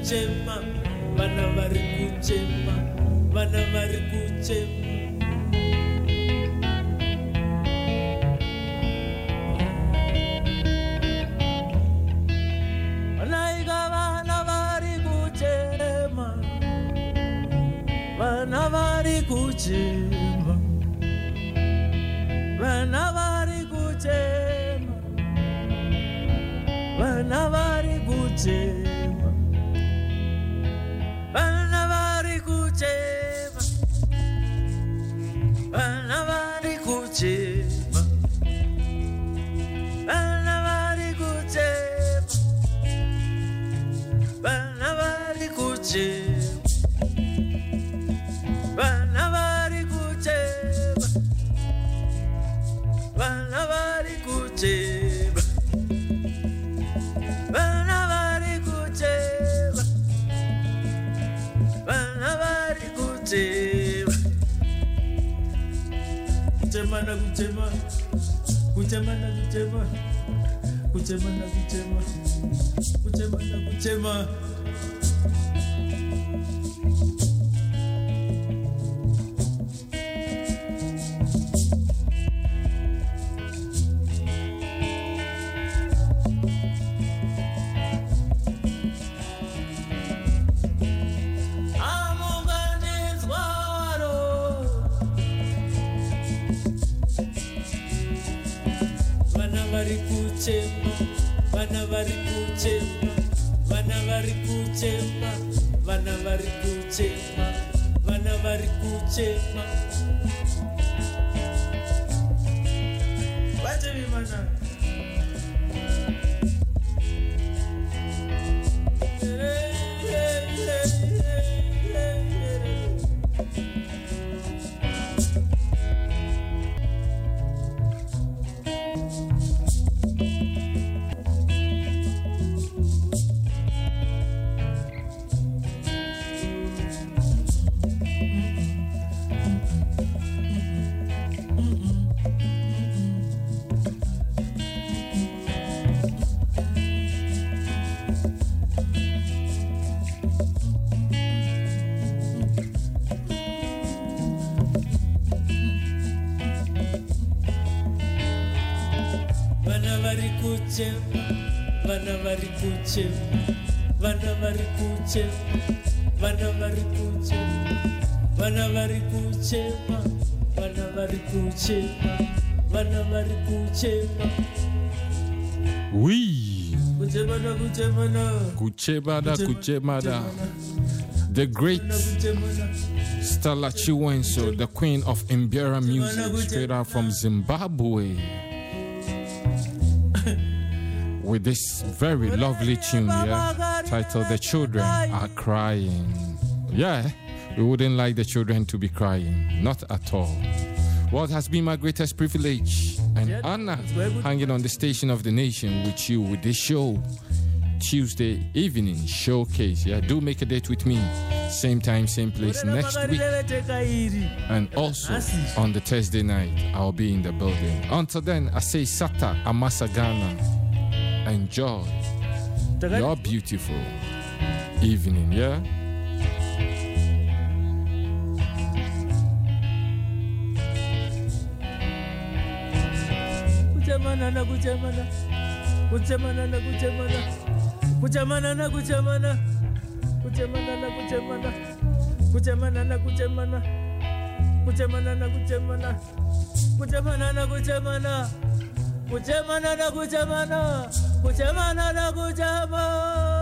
kuchema vana vari kuchema vana vari kuchema vana vari kuchema vana vari kuchema vana vari kuchema kuchema na kuchema kuchema na kuchema kuchema na kuchema vari kuchema vana vari kuchema vana vari kuchema vana vari kuchema vachevi பூச்சல் வனவரி பூச்சல் வனவரி பூச்சல் வனவரி பூச்சேமா வனவரி பூச்சேமா வனவரி பூச்சேமா Oui. The great Stella Chiweshe, the queen of Mbira music, straight out from Zimbabwe. With this very lovely tune here, titled The Children Are Crying. Yeah, we wouldn't like the children to be crying, not at all. What has been my greatest privilege and honor hanging on the station of the nation with you with this show. Tuesday evening showcase. Yeah, do make a date with me. Same time, same place next week. And also on the Thursday night, I'll be in the building. Until then, I say Sata Amasagana. Enjoy your beautiful evening, yeah? kuchemana na kuchemana kuchemana na kuchemana kuchemana na kuchemana kuchemana na kuchemana kuchemana na kuchemana kuchemana na kuchemana kuchemana na kuchemana na 고자만 하라고 잡아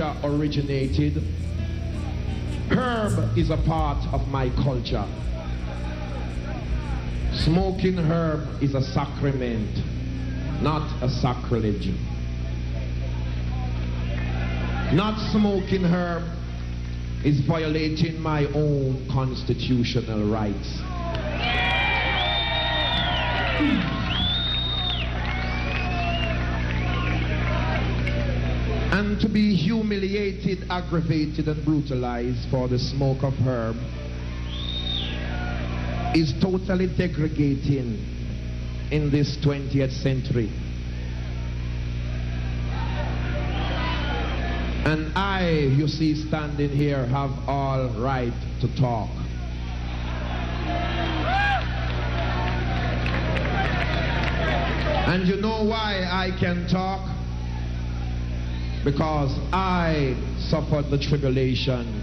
culture originated, herb is a part of my culture. Smoking herb is a sacrament, not a sacrilege. Not smoking herb is violating my own constitutional rights. To be humiliated, aggravated, and brutalized for the smoke of herb is totally degrading in this 20th century. And I, you see, standing here, have all right to talk. And you know why I can talk? Because I suffered the tribulation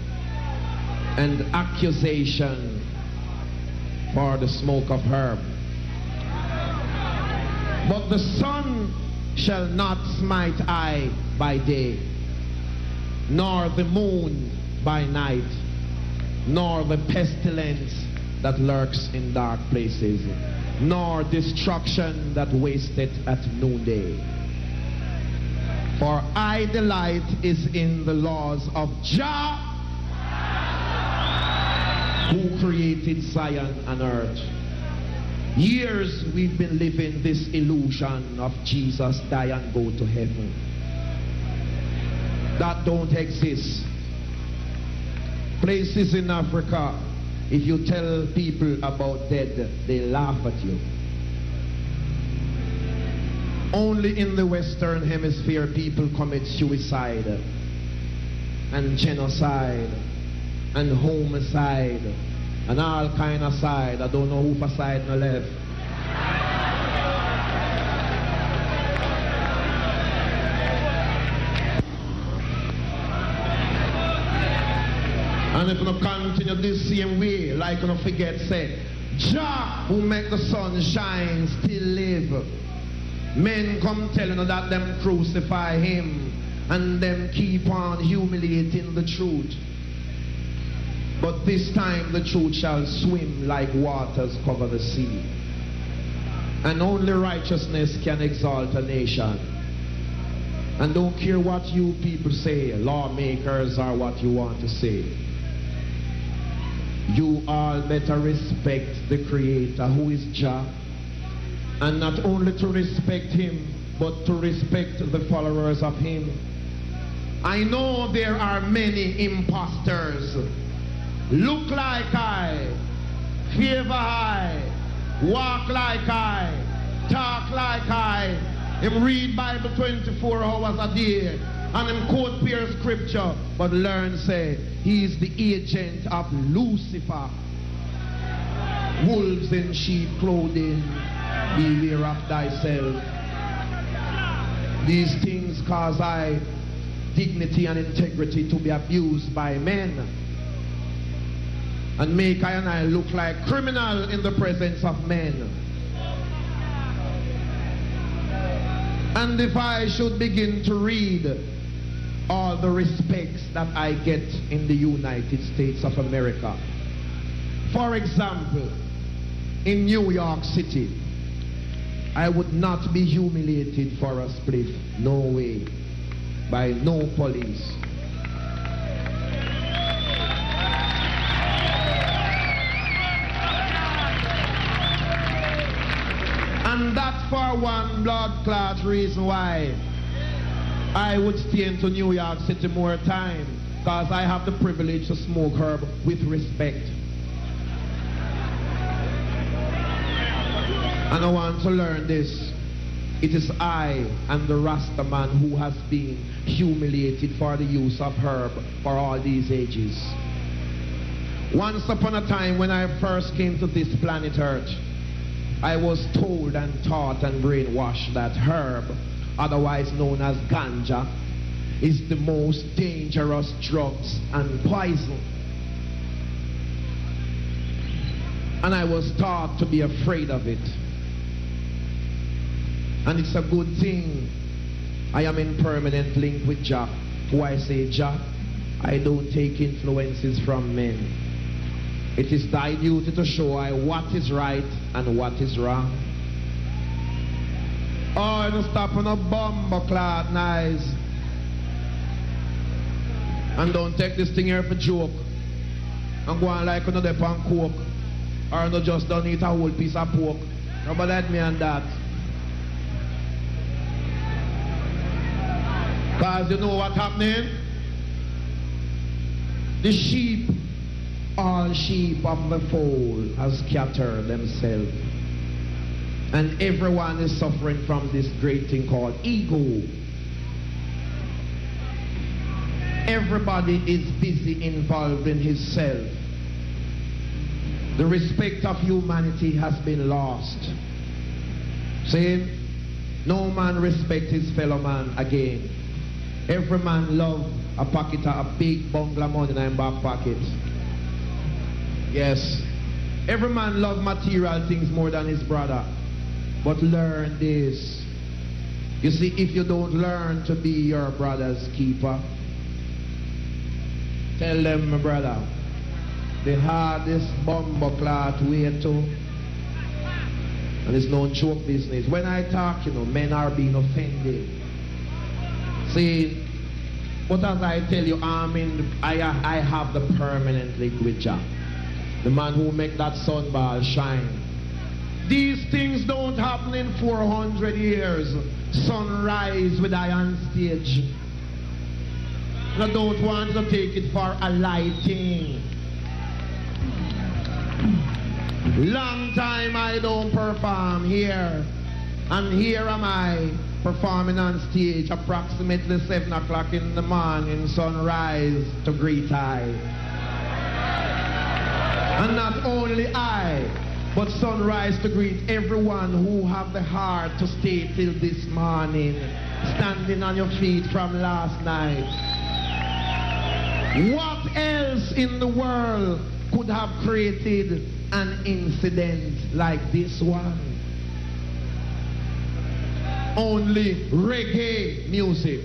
and accusation for the smoke of herb. But the sun shall not smite I by day, nor the moon by night, nor the pestilence that lurks in dark places nor destruction that wasteth at noonday. For I delight is in the laws of Jah, who created Zion and earth. Years we've been living this illusion of Jesus die and go to heaven. That don't exist. Places in Africa if you tell people about dead, they laugh at you. Only in the Western Hemisphere people commit suicide and genocide and homicide and all kind of side. I don't know who for side no left. And if you continue this same way, like you forget, say, Jah who make the sun shine still live. Men come telling that them crucify him and them keep on humiliating the truth. But this time the truth shall swim like waters cover the sea. And only righteousness can exalt a nation. And don't care what you people say, lawmakers are what you want to say you all better respect the Creator who is Jah. And not only to respect Him, but to respect the followers of Him. I know there are many impostors. Look like I, favor I, walk like I, talk like I, him read Bible 24 hours a day, and him quote pure scripture, but learn say he is the agent of Lucifer. Wolves in sheep clothing, beware of thyself. These things cause I dignity and integrity to be abused by men and make I and I look like criminal in the presence of men. And if I should begin to read all the respects that I get in the United States of America. For example, in New York City, I would not be humiliated for a spliff. No way. By no police. And that for one blood clot reason why I would stay into New York City more time because I have the privilege to smoke herb with respect. And I want to learn this. It is I and the Rasta man who has been humiliated for the use of herb for all these ages. Once upon a time when I first came to this planet Earth, I was told and taught and brainwashed that herb, otherwise known as ganja, is the most dangerous drugs and poison. And I was taught to be afraid of it. And it's a good thing I am in permanent link with. Who I say, Jah, I don't take influences from men. It is thy duty to show I what is right and what is wrong. Oh, don't stop on a bomber clot nice. And don't take this thing here for joke. And go on like another pan coke. Or no just don't eat a whole piece of pork. Nobody let me on that. Because you know what's happening? The sheep, all sheep of the fold, has scattered themselves. And everyone is suffering from this great thing called ego. Everybody is busy involved in his. The respect of humanity has been lost. See, no man respects his fellow man again. Every man love a pocket of a big bungalow money in his back pocket. Yes. Every man love material things more than his brother. But learn this. You see, if you don't learn to be your brother's keeper, tell them, my brother, the hardest bomber clot way to, and it's no joke business. When I talk, you know, men are being offended. See, but as I tell you, I'm in, I, I have the permanent with Jah. The man who make that sunball shine. These things don't happen in 400 years. Sunrise with I on stage. I don't want to take it for a lighting. Long time I don't perform here. And here am I performing on stage approximately 7 o'clock in the morning, sunrise to greet I. And not only I, but sunrise to greet everyone who have the heart to stay till this morning, standing on your feet from last night. What else in the world could have created an incident like this one? Only reggae music.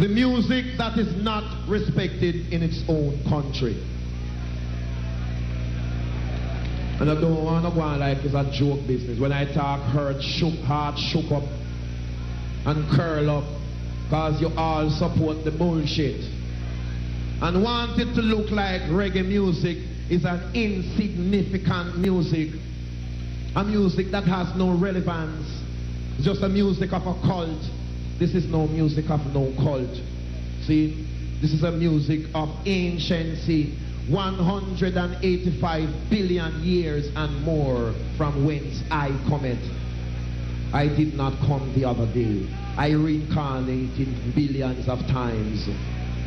The music that is not respected in its own country. And I don't want to go on like it's a joke business. When I talk hurt, shook, heart shook up and curl up because you all support the bullshit. And want it to look like reggae music is an insignificant music a music that has no relevance. Just a music of a cult. This is no music of no cult. See, this is a music of anciency. 185 billion years and more from whence I come it. I did not come the other day. I reincarnated billions of times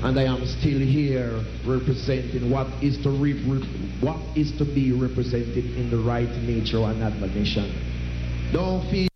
and I am still here representing what is to re what is to be represented in the right nature and admonition. Don't feel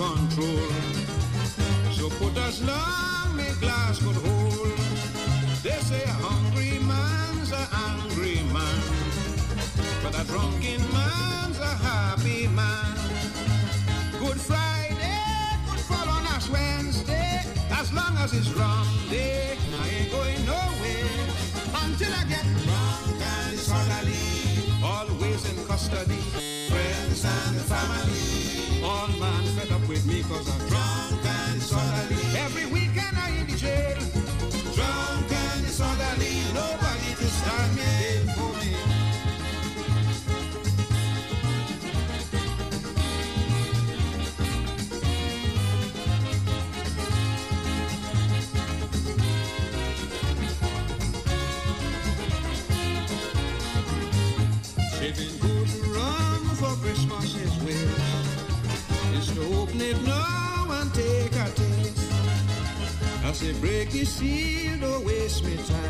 control. So put as long me glass could hold. They say a hungry man's a angry man, but a drunken man's a happy man. Good Friday could fall on Ash Wednesday, as long as it's wrong day, I ain't going nowhere until I get drunk and soberly, always in custody, friends and family. All man fed up with me cause I'm drunk and sorry. you see, don't waste me time.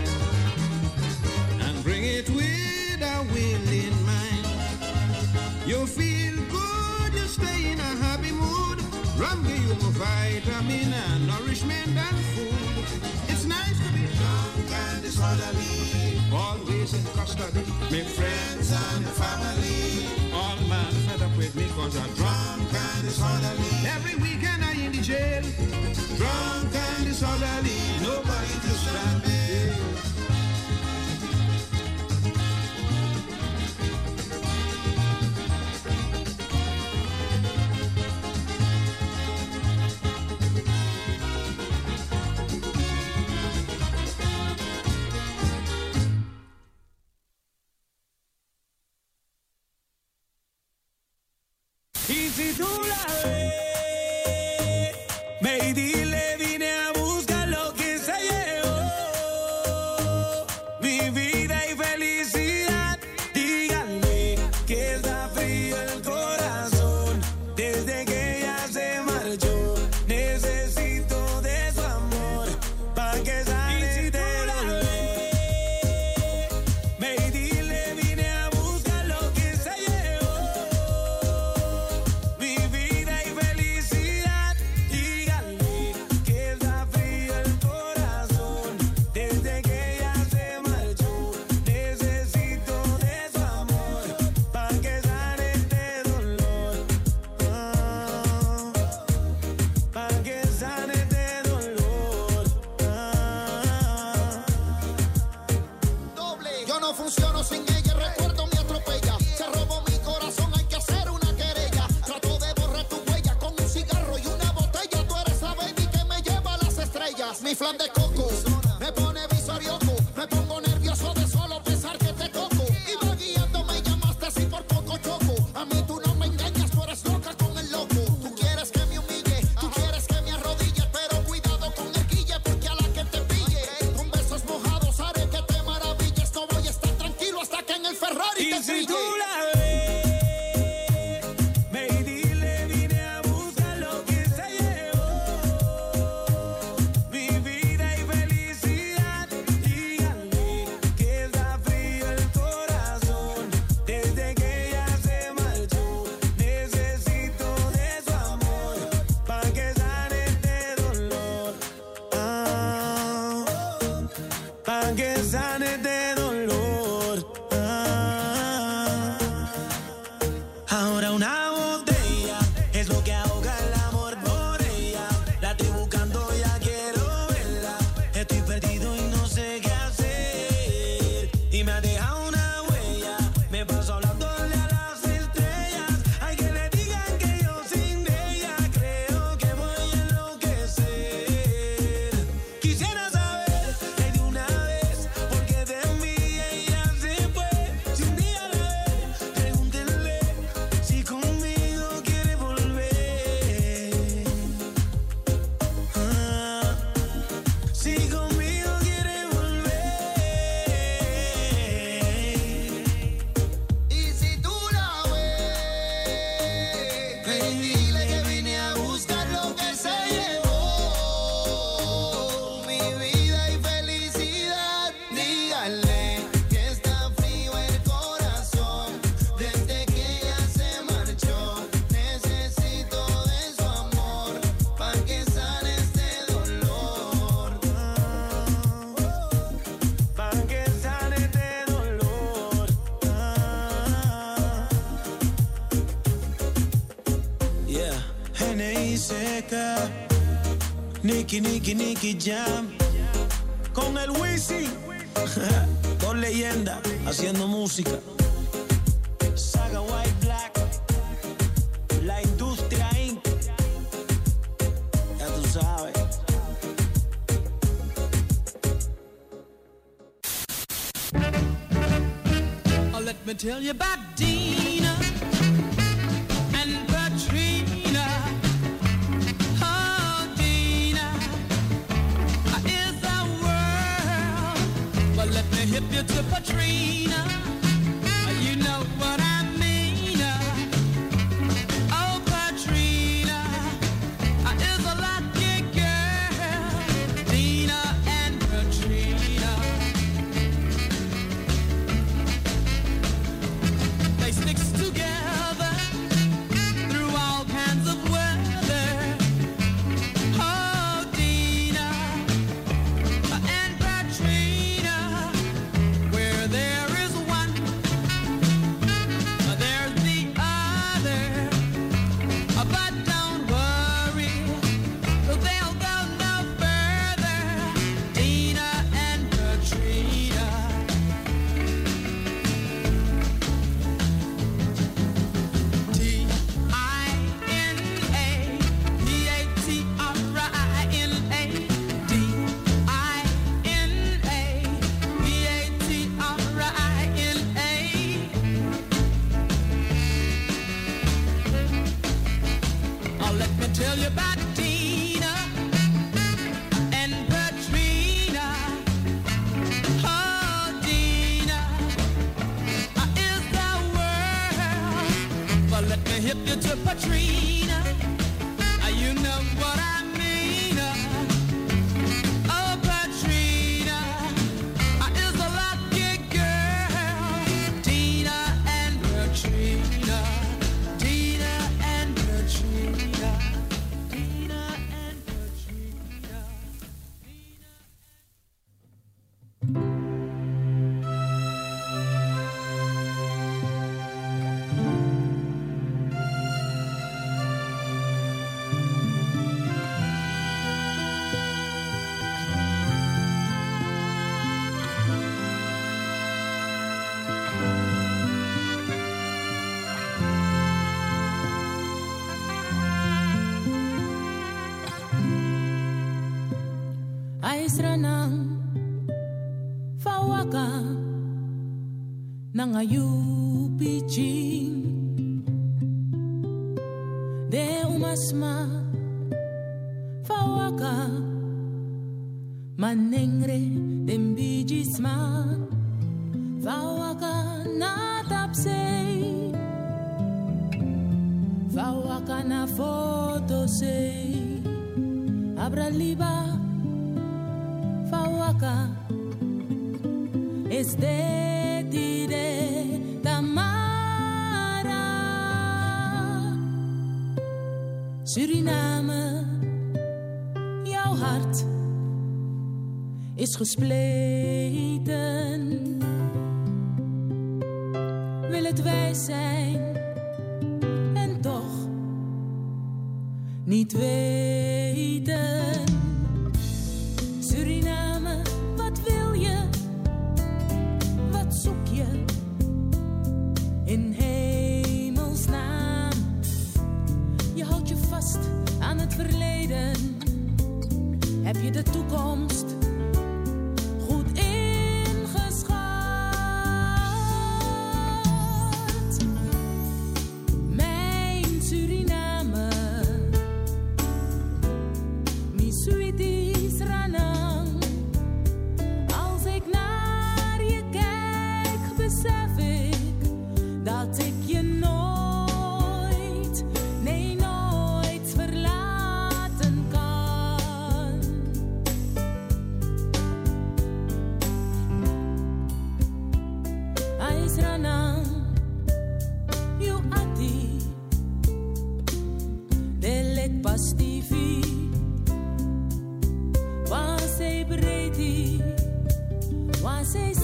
Nicky, Jam. Con el Wisi. Dos leyendas haciendo música. Saga White Black. La industria Inc. Ya tú sabes. Oh, let me tell you about ranang fawaka ng ayupijing de umasma fawaka manengre dembijisma. Fawaka na tapsei fawaka na fotosei abraliba. acá. Es de ti, Tamara. Suriname, jouw hart is gespleten. Wil het wij zijn en toch niet weten. Suriname. verleden? Heb je de toekomst? pastivi, waar zij breed, waar zij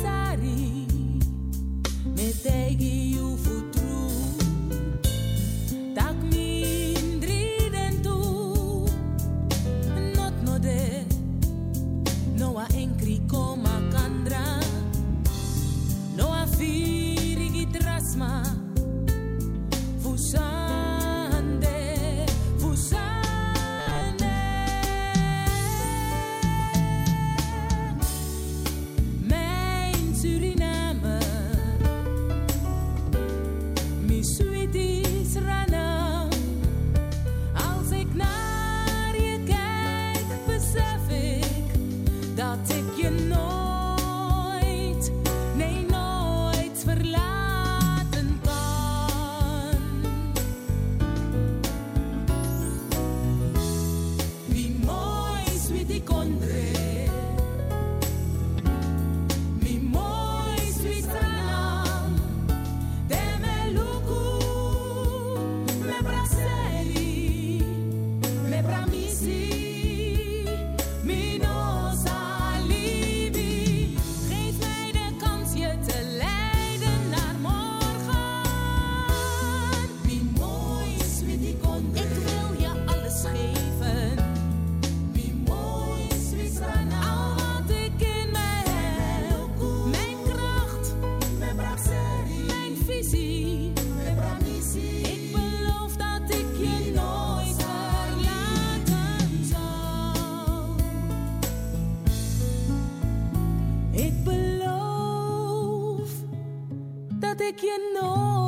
de no.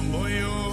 moyo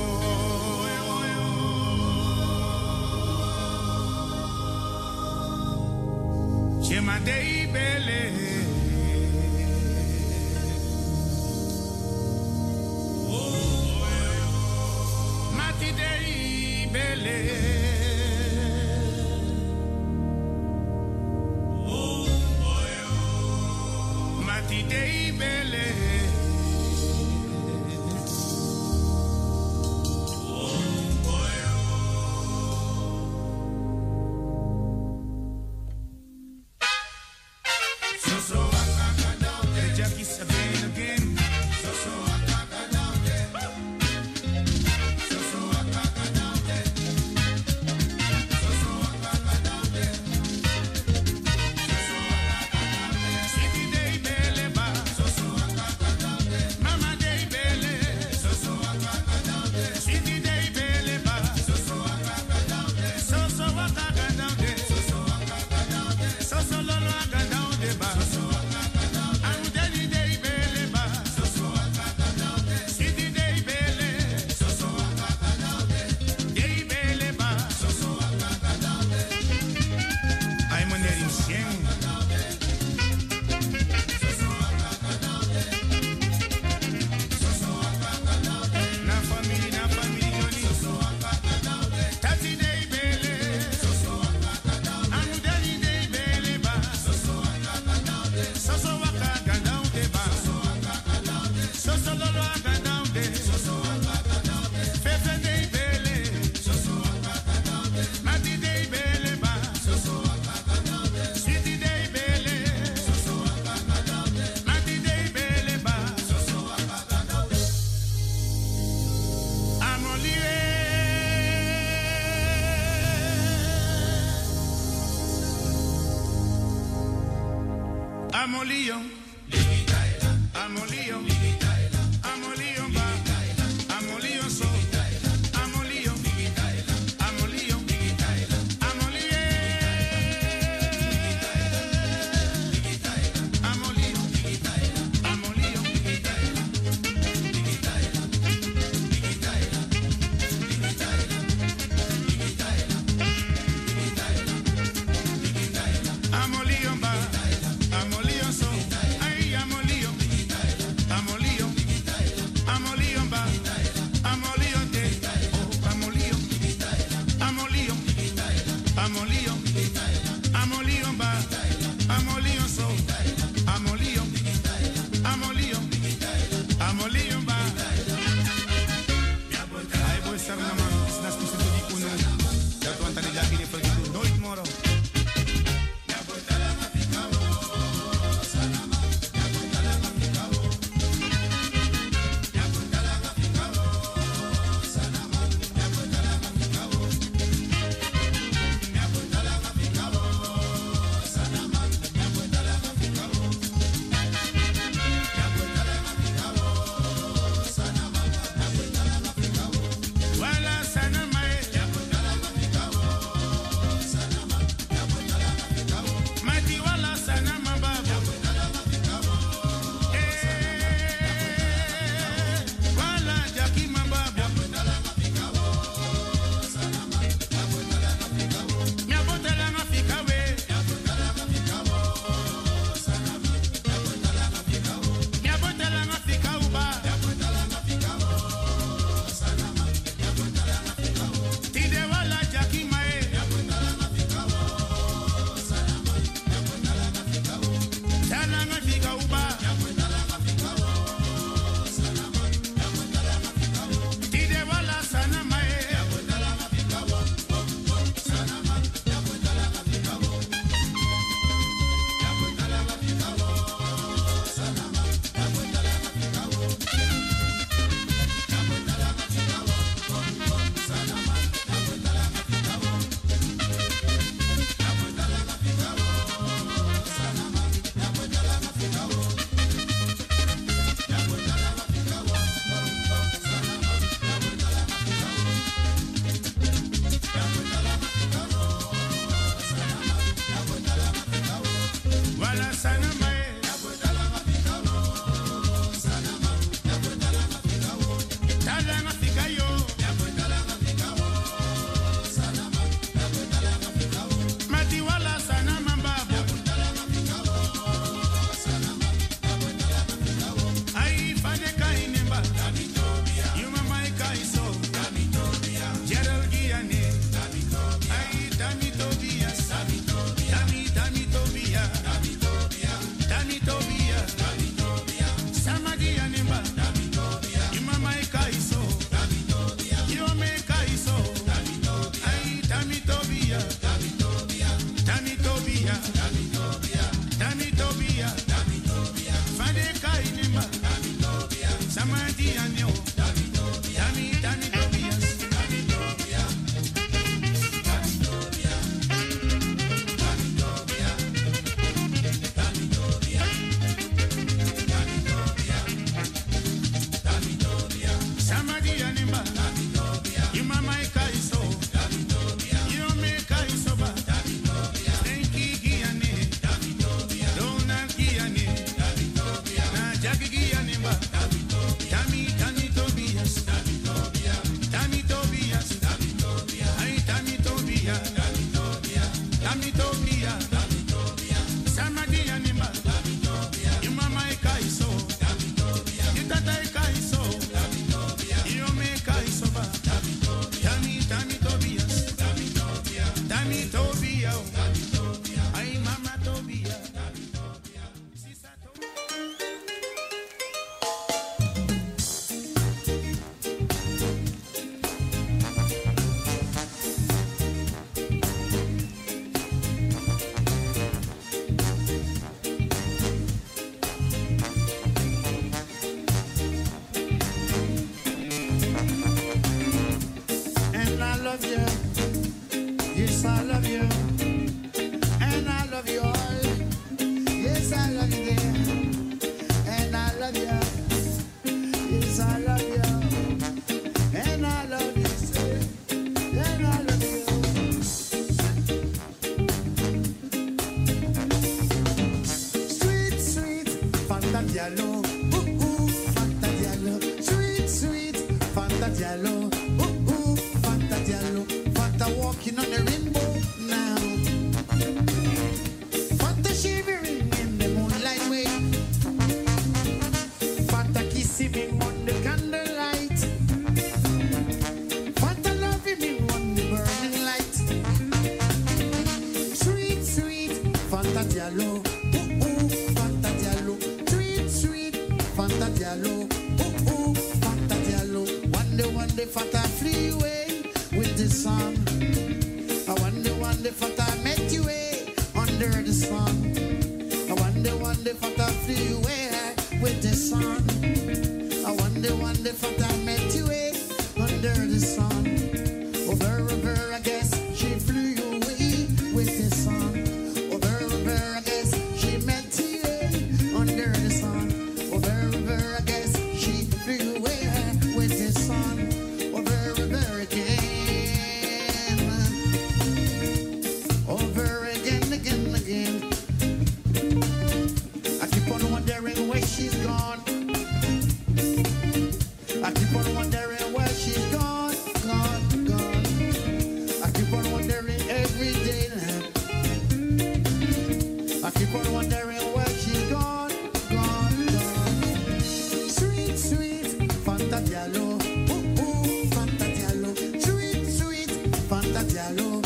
假如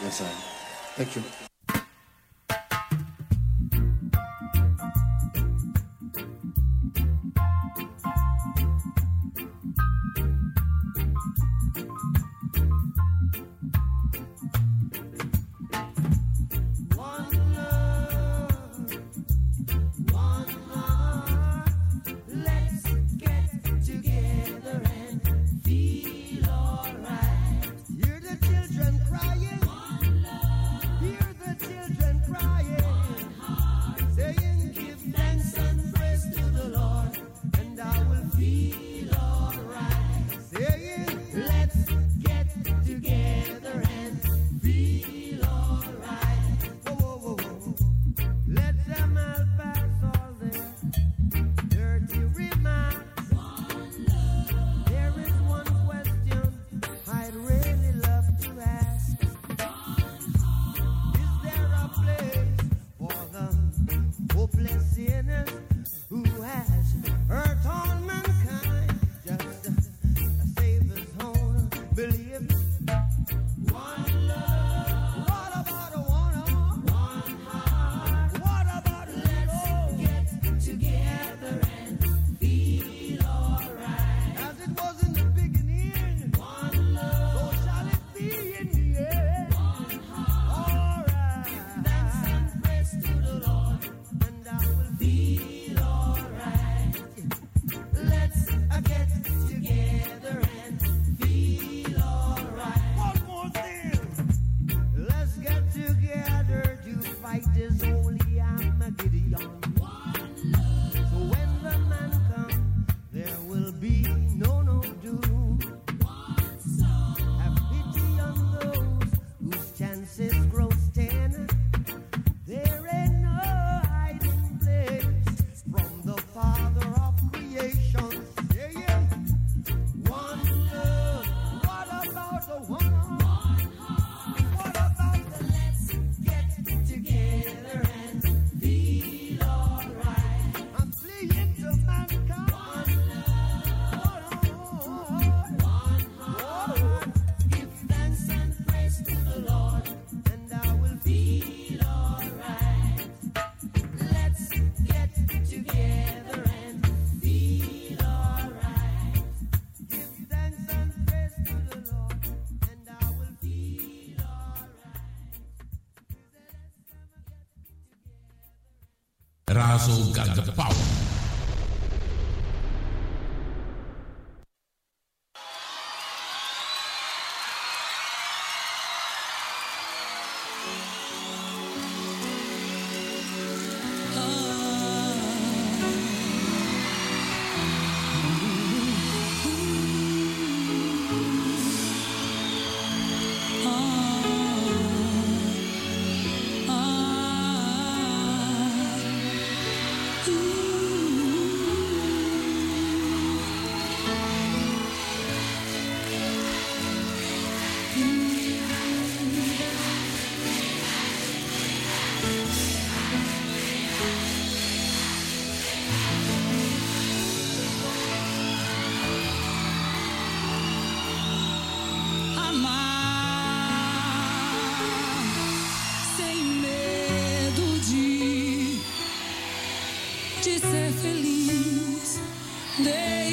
Yes, sir. Thank you.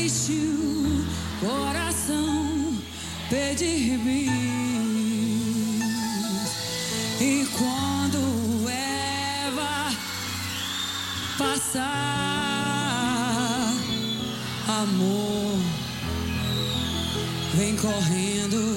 existiu coração pedir me E quando Eva passar, amor, vem correndo.